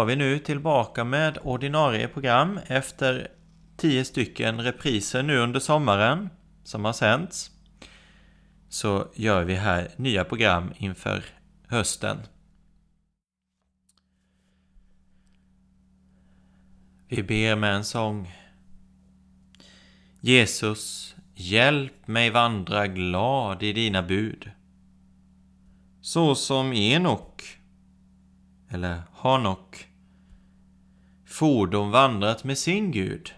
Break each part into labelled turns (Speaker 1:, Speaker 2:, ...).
Speaker 1: Var vi nu tillbaka med ordinarie program efter tio stycken repriser nu under sommaren som har sänts. Så gör vi här nya program inför hösten. Vi ber med en sång. Jesus, hjälp mig vandra glad i dina bud. Så som Enok eller Hanok, fordon vandrat med sin Gud.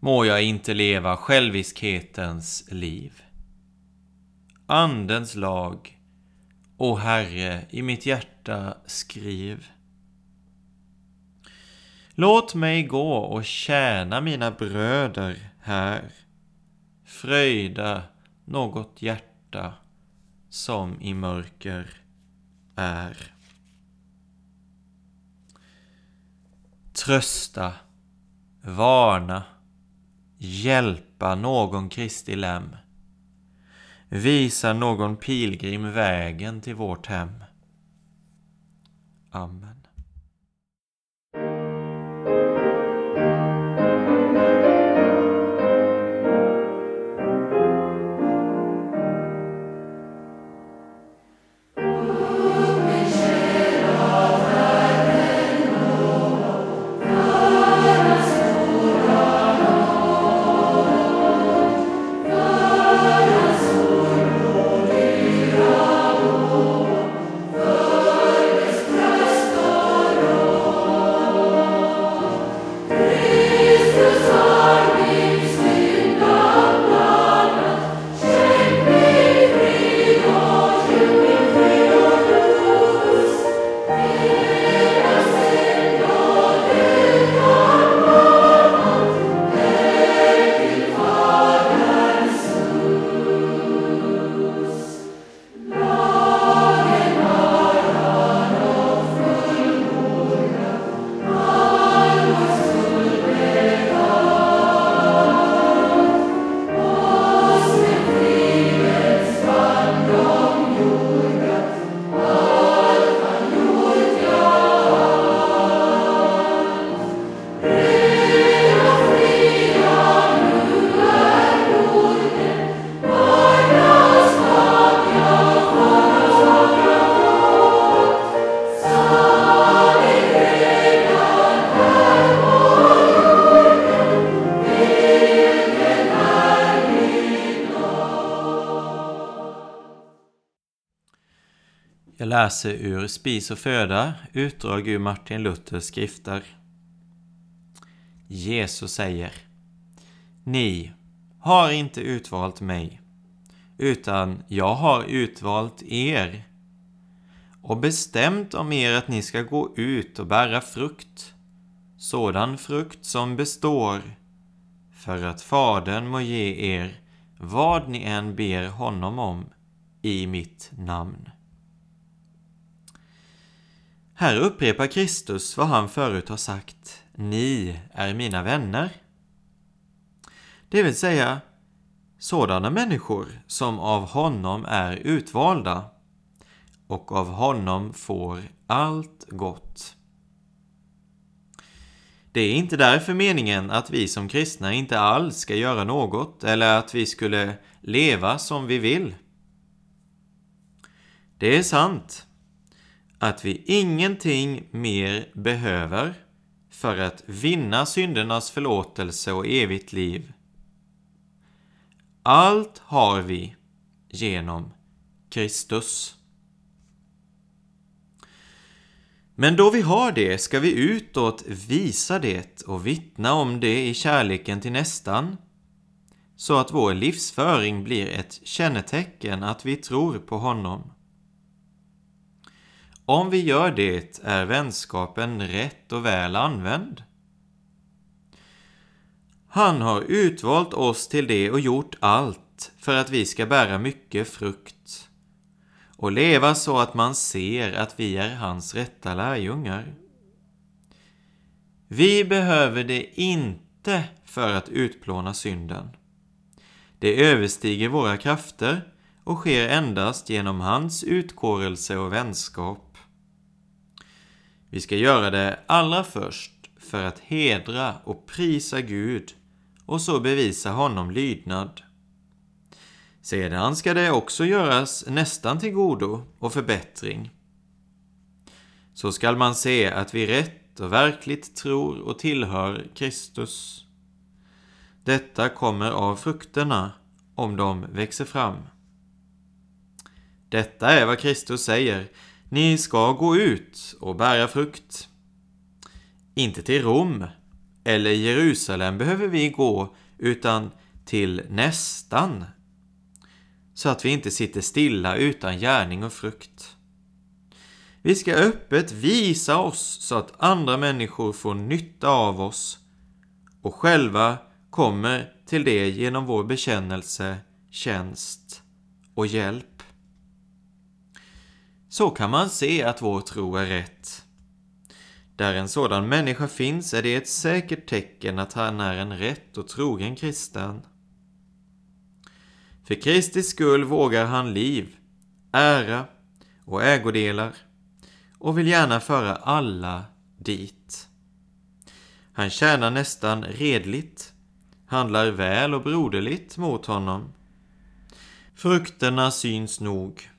Speaker 1: Må jag inte leva själviskhetens liv. Andens lag, o Herre, i mitt hjärta skriv. Låt mig gå och tjäna mina bröder här, fröjda något hjärta som i mörker är. Trösta, varna, hjälpa någon Kristi lem. Visa någon pilgrim vägen till vårt hem. Amen. Läser ur Spis och föda, utdrag ur Martin Luthers skrifter. Jesus säger Ni har inte utvalt mig, utan jag har utvalt er och bestämt om er att ni ska gå ut och bära frukt, sådan frukt som består, för att Fadern må ge er vad ni än ber honom om i mitt namn. Här upprepar Kristus vad han förut har sagt. Ni är mina vänner. Det vill säga, sådana människor som av honom är utvalda och av honom får allt gott. Det är inte därför meningen att vi som kristna inte alls ska göra något eller att vi skulle leva som vi vill. Det är sant att vi ingenting mer behöver för att vinna syndernas förlåtelse och evigt liv. Allt har vi genom Kristus. Men då vi har det ska vi utåt visa det och vittna om det i kärleken till nästan, så att vår livsföring blir ett kännetecken att vi tror på honom. Om vi gör det är vänskapen rätt och väl använd. Han har utvalt oss till det och gjort allt för att vi ska bära mycket frukt och leva så att man ser att vi är hans rätta lärjungar. Vi behöver det inte för att utplåna synden. Det överstiger våra krafter och sker endast genom hans utkårelse och vänskap. Vi ska göra det allra först för att hedra och prisa Gud och så bevisa honom lydnad. Sedan ska det också göras nästan till godo och förbättring. Så skall man se att vi rätt och verkligt tror och tillhör Kristus. Detta kommer av frukterna, om de växer fram. Detta är vad Kristus säger. Ni ska gå ut och bära frukt. Inte till Rom eller Jerusalem behöver vi gå, utan till nästan så att vi inte sitter stilla utan gärning och frukt. Vi ska öppet visa oss så att andra människor får nytta av oss och själva kommer till det genom vår bekännelse, tjänst och hjälp. Så kan man se att vår tro är rätt. Där en sådan människa finns är det ett säkert tecken att han är en rätt och trogen kristen. För Kristi skull vågar han liv, ära och ägodelar och vill gärna föra alla dit. Han tjänar nästan redligt, handlar väl och broderligt mot honom. Frukterna syns nog.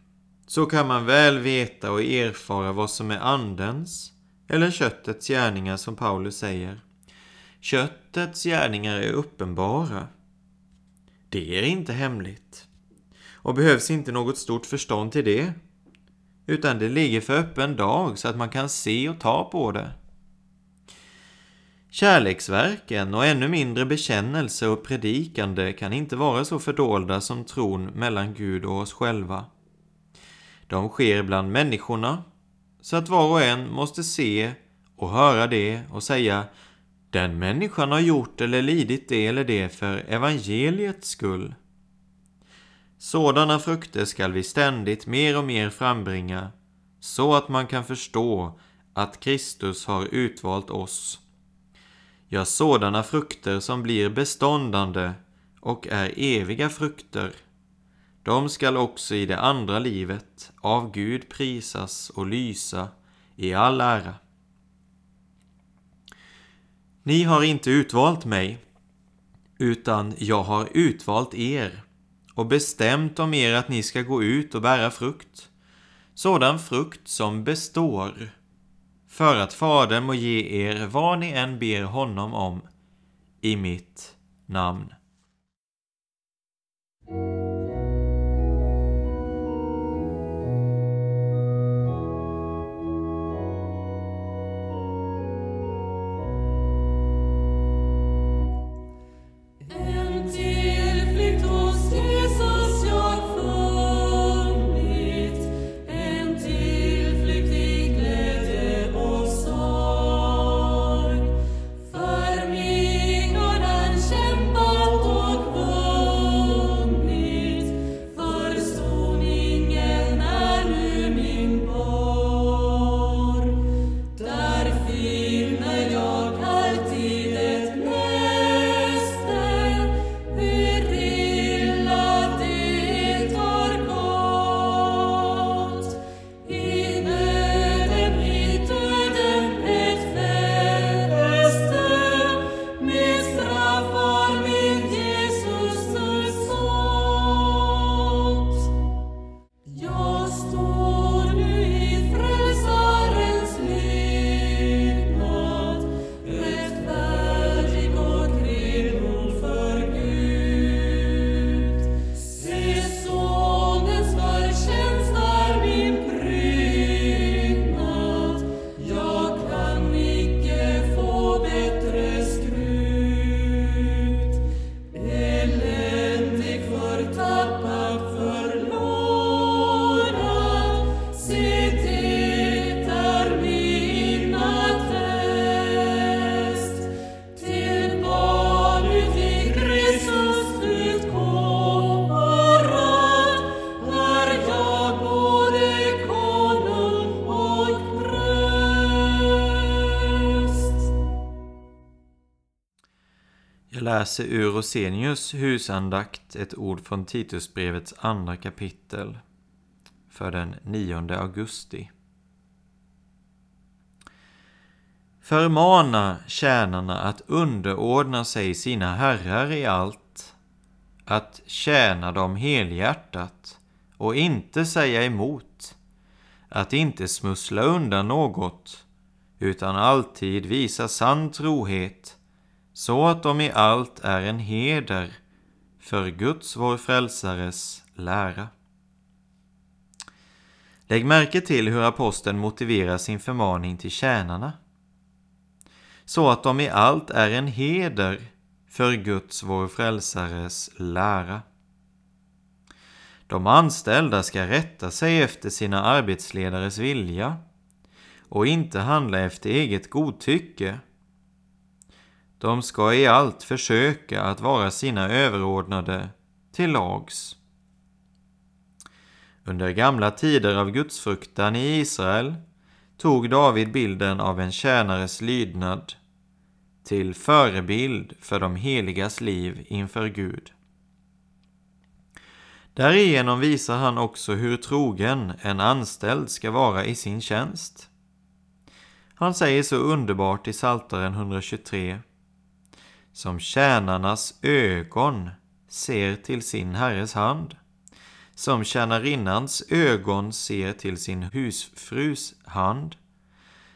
Speaker 1: Så kan man väl veta och erfara vad som är andens eller köttets gärningar som Paulus säger. Köttets gärningar är uppenbara det är inte hemligt. Och behövs inte något stort förstånd till det. Utan det ligger för öppen dag så att man kan se och ta på det. Kärleksverken och ännu mindre bekännelse och predikande kan inte vara så fördolda som tron mellan Gud och oss själva. De sker bland människorna, så att var och en måste se och höra det och säga den människan har gjort eller lidit det eller det för evangeliets skull. Sådana frukter skall vi ständigt mer och mer frambringa, så att man kan förstå att Kristus har utvalt oss. Ja, sådana frukter som blir beståndande och är eviga frukter. De skall också i det andra livet av Gud prisas och lysa i all ära. Ni har inte utvalt mig, utan jag har utvalt er och bestämt om er att ni ska gå ut och bära frukt, sådan frukt som består, för att Fadern må ge er vad ni än ber honom om i mitt namn. Läser ur Rosenius husandakt ett ord från Titusbrevets andra kapitel för den 9 augusti. Förmana tjänarna att underordna sig sina herrar i allt, att tjäna dem helhjärtat och inte säga emot, att inte smussla undan något, utan alltid visa sann trohet, så att de i allt är en heder för Guds, vår frälsares, lära. Lägg märke till hur aposteln motiverar sin förmaning till tjänarna. Så att de i allt är en heder för Guds, vår frälsares, lära. De anställda ska rätta sig efter sina arbetsledares vilja och inte handla efter eget godtycke. De ska i allt försöka att vara sina överordnade till lags. Under gamla tider av gudsfruktan i Israel tog David bilden av en tjänares lydnad till förebild för de heligas liv inför Gud. Därigenom visar han också hur trogen en anställd ska vara i sin tjänst. Han säger så underbart i Saltaren 123 som tjänarnas ögon ser till sin herres hand som tjänarinnans ögon ser till sin husfrus hand,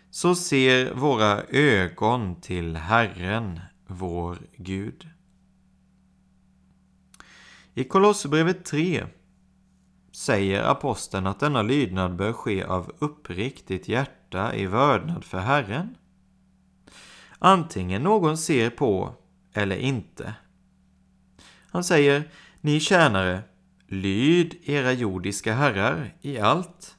Speaker 1: så ser våra ögon till Herren, vår Gud. I Kolosserbrevet 3 säger aposteln att denna lydnad bör ske av uppriktigt hjärta i vördnad för Herren. Antingen någon ser på eller inte. Han säger, ni tjänare, Lyd era jordiska herrar i allt,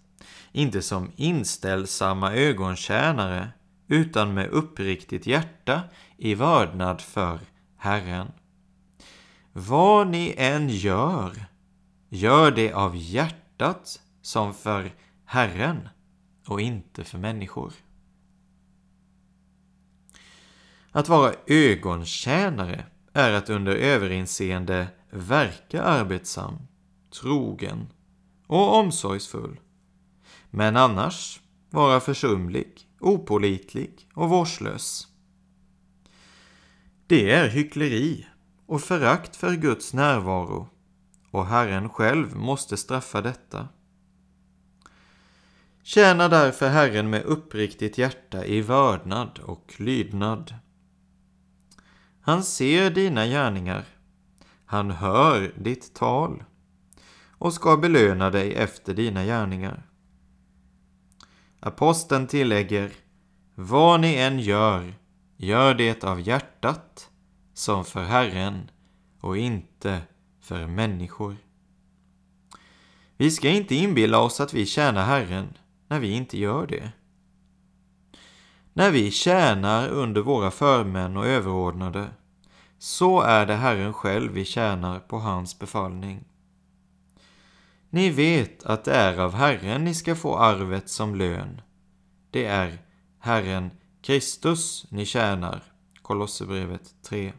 Speaker 1: inte som inställsamma ögontjänare, utan med uppriktigt hjärta i vördnad för Herren. Vad ni än gör, gör det av hjärtat som för Herren och inte för människor. Att vara ögontjänare är att under överinseende verka arbetsam trogen och omsorgsfull. Men annars vara försumlig, opolitlig och vårdslös. Det är hyckleri och förakt för Guds närvaro och Herren själv måste straffa detta. Tjäna därför Herren med uppriktigt hjärta i vördnad och lydnad. Han ser dina gärningar. Han hör ditt tal och ska belöna dig efter dina gärningar. Aposteln tillägger, vad ni än gör, gör det av hjärtat som för Herren och inte för människor. Vi ska inte inbilla oss att vi tjänar Herren när vi inte gör det. När vi tjänar under våra förmän och överordnade, så är det Herren själv vi tjänar på hans befallning. Ni vet att det är av Herren ni ska få arvet som lön. Det är Herren Kristus ni tjänar. Kolosserbrevet 3.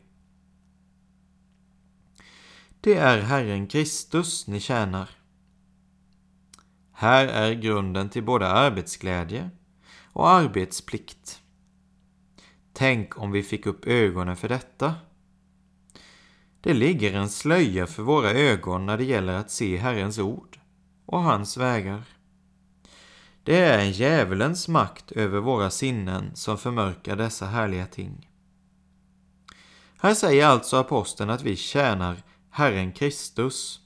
Speaker 1: Det är Herren Kristus ni tjänar. Här är grunden till både arbetsglädje och arbetsplikt. Tänk om vi fick upp ögonen för detta. Det ligger en slöja för våra ögon när det gäller att se Herrens ord och hans vägar. Det är en djävulens makt över våra sinnen som förmörkar dessa härliga ting. Här säger alltså aposteln att vi tjänar Herren Kristus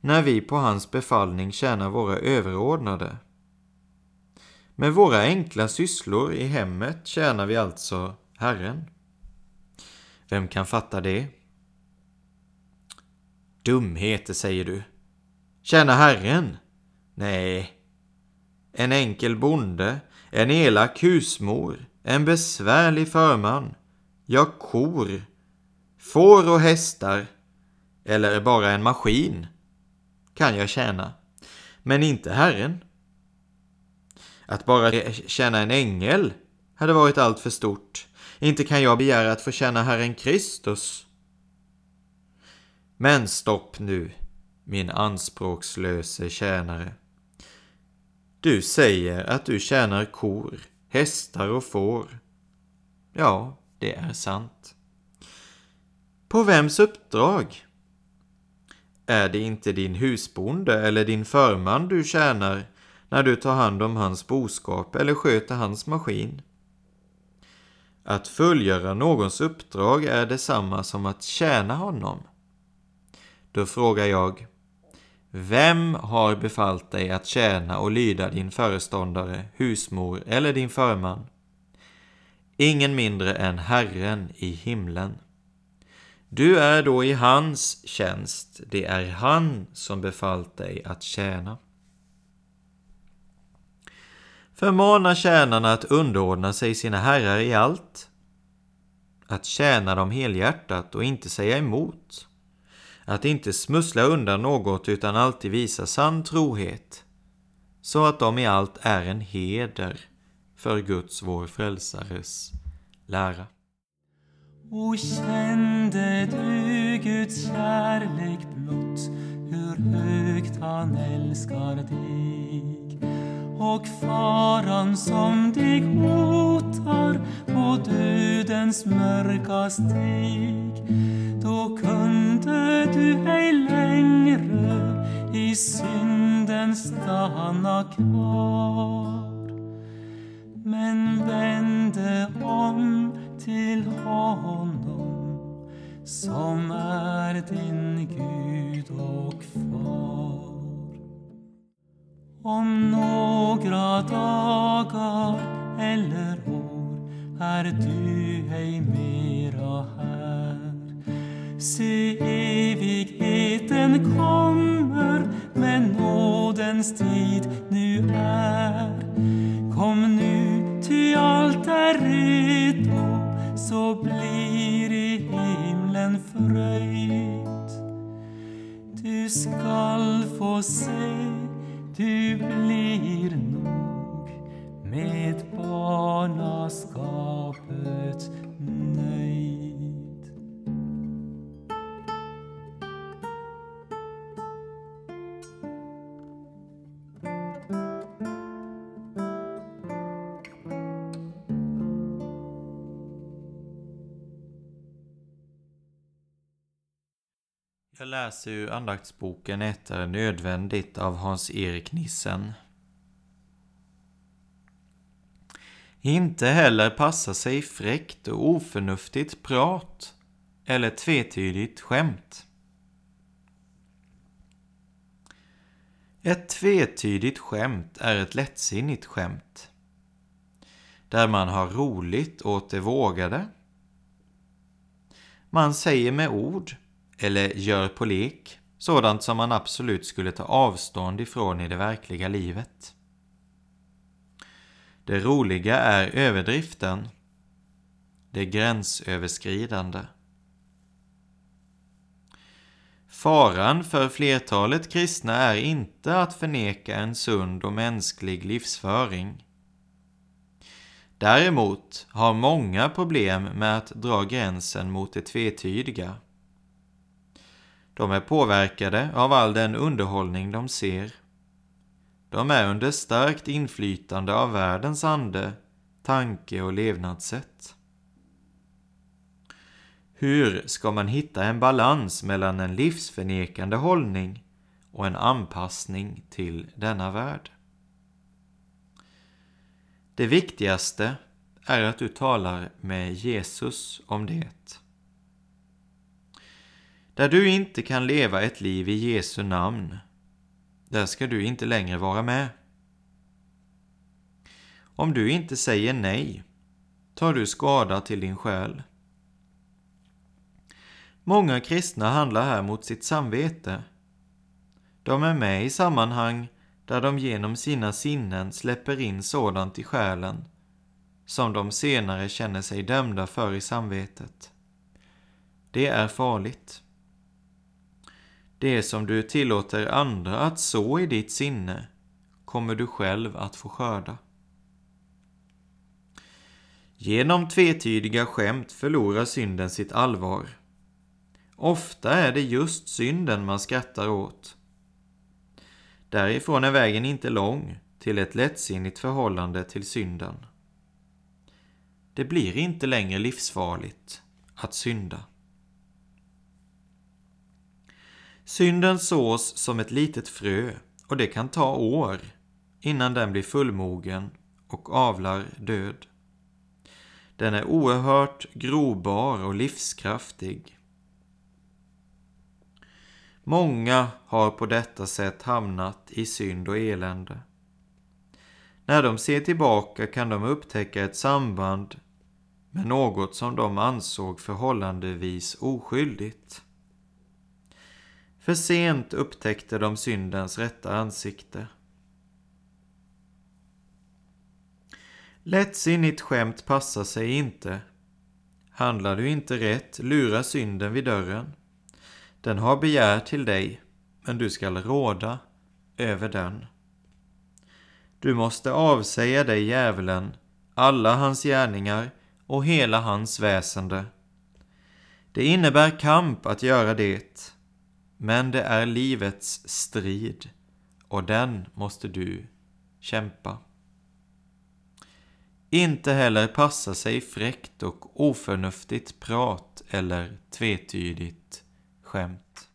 Speaker 1: när vi på hans befallning tjänar våra överordnade. Med våra enkla sysslor i hemmet tjänar vi alltså Herren. Vem kan fatta det? Dumheter, säger du. Tjäna Herren? Nej. En enkel bonde, en elak husmor, en besvärlig förman, ja, kor, får och hästar, eller bara en maskin kan jag tjäna, men inte Herren. Att bara tjäna en ängel hade varit allt för stort. Inte kan jag begära att få tjäna Herren Kristus Men stopp nu, min anspråkslöse tjänare. Du säger att du tjänar kor, hästar och får. Ja, det är sant. På vems uppdrag? Är det inte din husbonde eller din förman du tjänar när du tar hand om hans boskap eller sköter hans maskin? Att fullgöra någons uppdrag är detsamma som att tjäna honom. Då frågar jag, vem har befallt dig att tjäna och lyda din föreståndare, husmor eller din förman? Ingen mindre än Herren i himlen. Du är då i hans tjänst, det är han som befallt dig att tjäna. Förmana tjänarna att underordna sig sina herrar i allt, att tjäna dem helhjärtat och inte säga emot, att inte smussla undan något utan alltid visa sann trohet, så att de i allt är en heder för Guds, vår frälsares, lära.
Speaker 2: Och kände du Guds kärlek blott, hur högt han älskar dig? Och faran som dig hotar på dödens mörka steg, då kunde du ej längre i synden stanna kvar men vände om till honom som är din Gud och far. Om några dagar eller år är du ej mera här. Se, evigheten kommer, men nådens tid nu är. Kom nu, ty allt är redo, så blir i himlen fröjd. Du skall få se, du blir med barnaskapet nöjd.
Speaker 1: Jag läser ur andaktsboken Ett är nödvändigt av Hans-Erik Nissen. Inte heller passa sig fräckt och oförnuftigt prat eller tvetydigt skämt. Ett tvetydigt skämt är ett lättsinnigt skämt. Där man har roligt åt det vågade. Man säger med ord eller gör på lek sådant som man absolut skulle ta avstånd ifrån i det verkliga livet. Det roliga är överdriften, det gränsöverskridande. Faran för flertalet kristna är inte att förneka en sund och mänsklig livsföring. Däremot har många problem med att dra gränsen mot det tvetydiga. De är påverkade av all den underhållning de ser. De är under starkt inflytande av världens ande, tanke och levnadssätt. Hur ska man hitta en balans mellan en livsförnekande hållning och en anpassning till denna värld? Det viktigaste är att du talar med Jesus om det. Där du inte kan leva ett liv i Jesu namn, där ska du inte längre vara med. Om du inte säger nej, tar du skada till din själ. Många kristna handlar här mot sitt samvete. De är med i sammanhang där de genom sina sinnen släpper in sådant i själen som de senare känner sig dömda för i samvetet. Det är farligt. Det som du tillåter andra att så i ditt sinne kommer du själv att få skörda. Genom tvetydiga skämt förlorar synden sitt allvar Ofta är det just synden man skrattar åt. Därifrån är vägen inte lång till ett lättsinnigt förhållande till synden. Det blir inte längre livsfarligt att synda. Synden sås som ett litet frö och det kan ta år innan den blir fullmogen och avlar död. Den är oerhört grobar och livskraftig. Många har på detta sätt hamnat i synd och elände. När de ser tillbaka kan de upptäcka ett samband med något som de ansåg förhållandevis oskyldigt. För sent upptäckte de syndens rätta ansikte. Lättsinnigt skämt passar sig inte. Handlar du inte rätt lurar synden vid dörren. Den har begär till dig, men du skall råda över den. Du måste avsäga dig djävulen, alla hans gärningar och hela hans väsende. Det innebär kamp att göra det, men det är livets strid och den måste du kämpa. Inte heller passa sig fräckt och oförnuftigt prat eller tvetydigt skämt.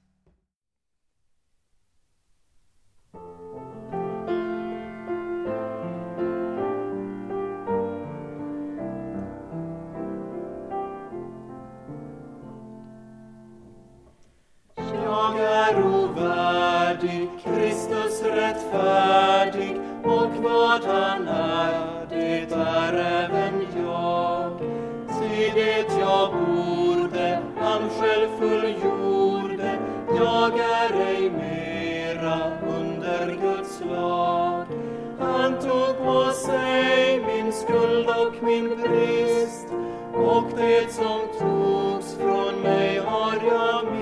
Speaker 3: Värdig, Kristus rättfärdig och vad han är, det är även jag. Ty det jag borde, han själv fullgjorde, jag är ej mera under Guds lag. Han tog på sig min skuld och min brist, och det som togs från mig har jag mist.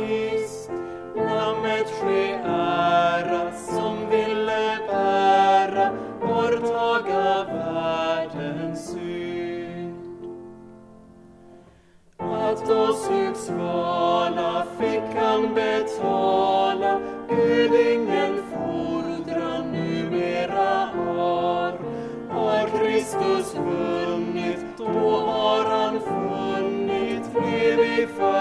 Speaker 3: Lammet ske ära som ville bära borttaga världens synd. Att oss utsvala fick han betala, Gud ingen fordran numera har. Har Kristus vunnit, då har han funnit evig förlossning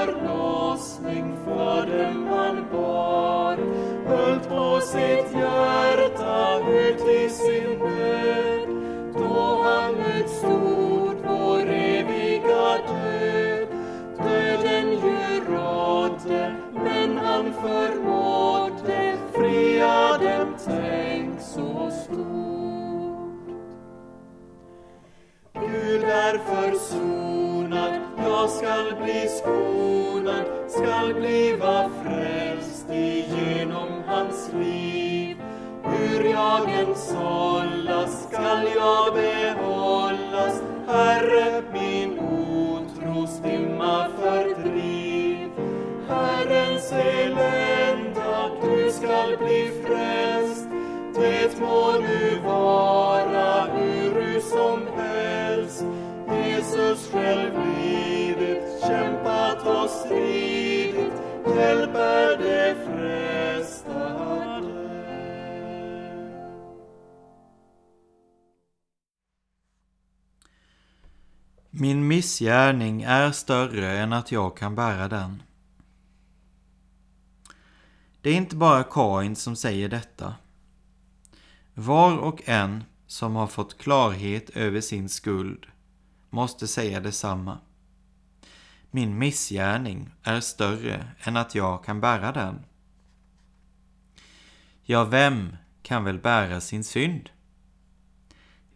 Speaker 3: jag skall bli skonad, skall bliva frälst igenom hans liv. Hur jag än sållas skall jag behållas, Herre min otros dimma fördriv. Herrens elända, du skall bli frälst, det må nu vara ur som helst. Jesus själv hjälper frestade.
Speaker 1: Min missgärning är större än att jag kan bära den. Det är inte bara Kain som säger detta. Var och en som har fått klarhet över sin skuld måste säga detsamma. Min missgärning är större än att jag kan bära den. Ja, vem kan väl bära sin synd?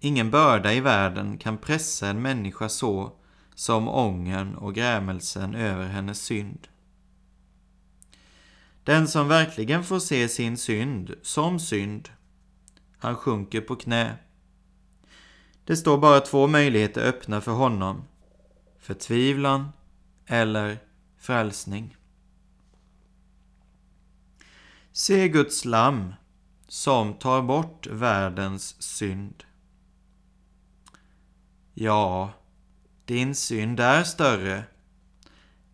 Speaker 1: Ingen börda i världen kan pressa en människa så som ångern och grämelsen över hennes synd. Den som verkligen får se sin synd som synd, han sjunker på knä. Det står bara två möjligheter öppna för honom. Förtvivlan eller frälsning. Se Guds lamm som tar bort världens synd. Ja, din synd är större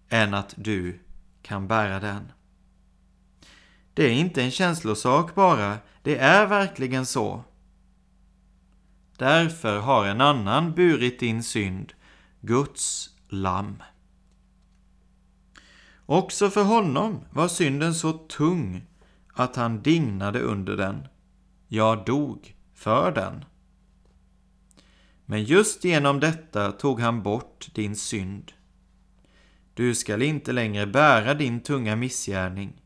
Speaker 1: än att du kan bära den. Det är inte en känslosak bara, det är verkligen så. Därför har en annan burit din synd, Guds lamm. Också för honom var synden så tung att han dignade under den, Jag dog för den. Men just genom detta tog han bort din synd. Du skall inte längre bära din tunga missgärning.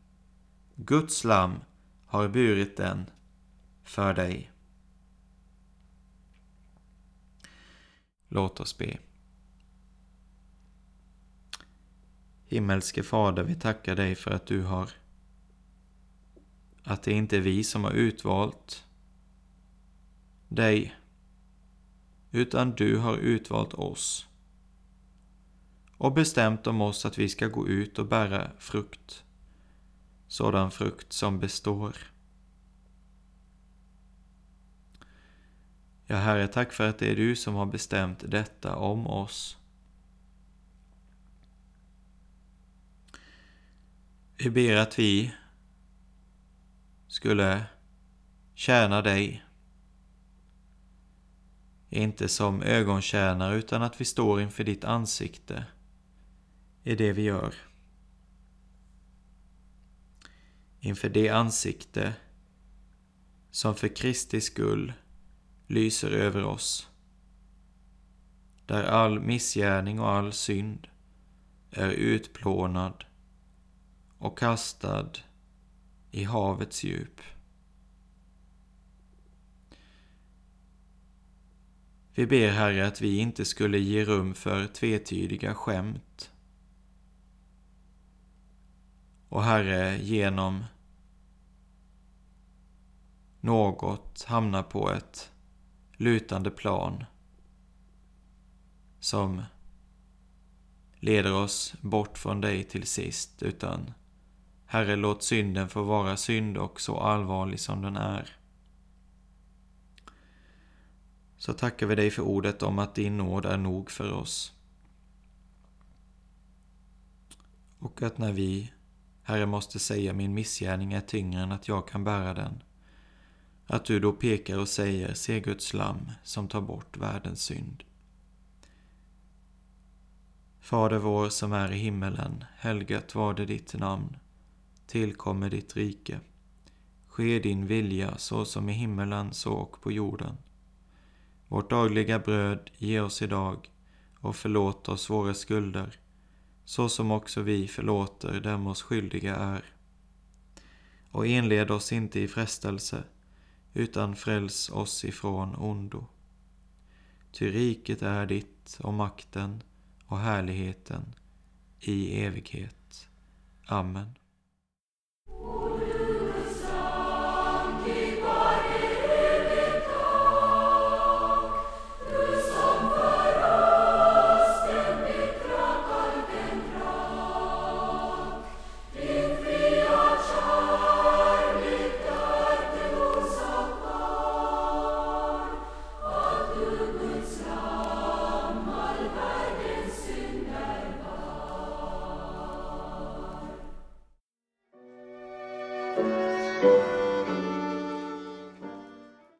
Speaker 1: Guds lam har burit den för dig. Låt oss be. Himmelske Fader, vi tackar dig för att du har att det inte är vi som har utvalt dig, utan du har utvalt oss och bestämt om oss att vi ska gå ut och bära frukt, sådan frukt som består. Ja, Herre, tack för att det är du som har bestämt detta om oss. Vi ber att vi skulle tjäna dig. Inte som ögontjänare utan att vi står inför ditt ansikte i det vi gör. Inför det ansikte som för Kristi skull lyser över oss. Där all missgärning och all synd är utplånad och kastad i havets djup. Vi ber Herre att vi inte skulle ge rum för tvetydiga skämt. Och Herre, genom något hamna på ett lutande plan som leder oss bort från dig till sist, utan Herre, låt synden få vara synd och så allvarlig som den är. Så tackar vi dig för ordet om att din nåd är nog för oss. Och att när vi, Herre, måste säga min missgärning är tyngre än att jag kan bära den, att du då pekar och säger, se Guds lam som tar bort världens synd. Fader vår som är i himmelen, helgat var det ditt namn tillkommer ditt rike. Ske din vilja så som i himmelen så och på jorden. Vårt dagliga bröd ge oss idag och förlåt oss våra skulder så som också vi förlåter dem oss skyldiga är. Och inled oss inte i frestelse utan fräls oss ifrån ondo. Ty riket är ditt och makten och härligheten i evighet. Amen.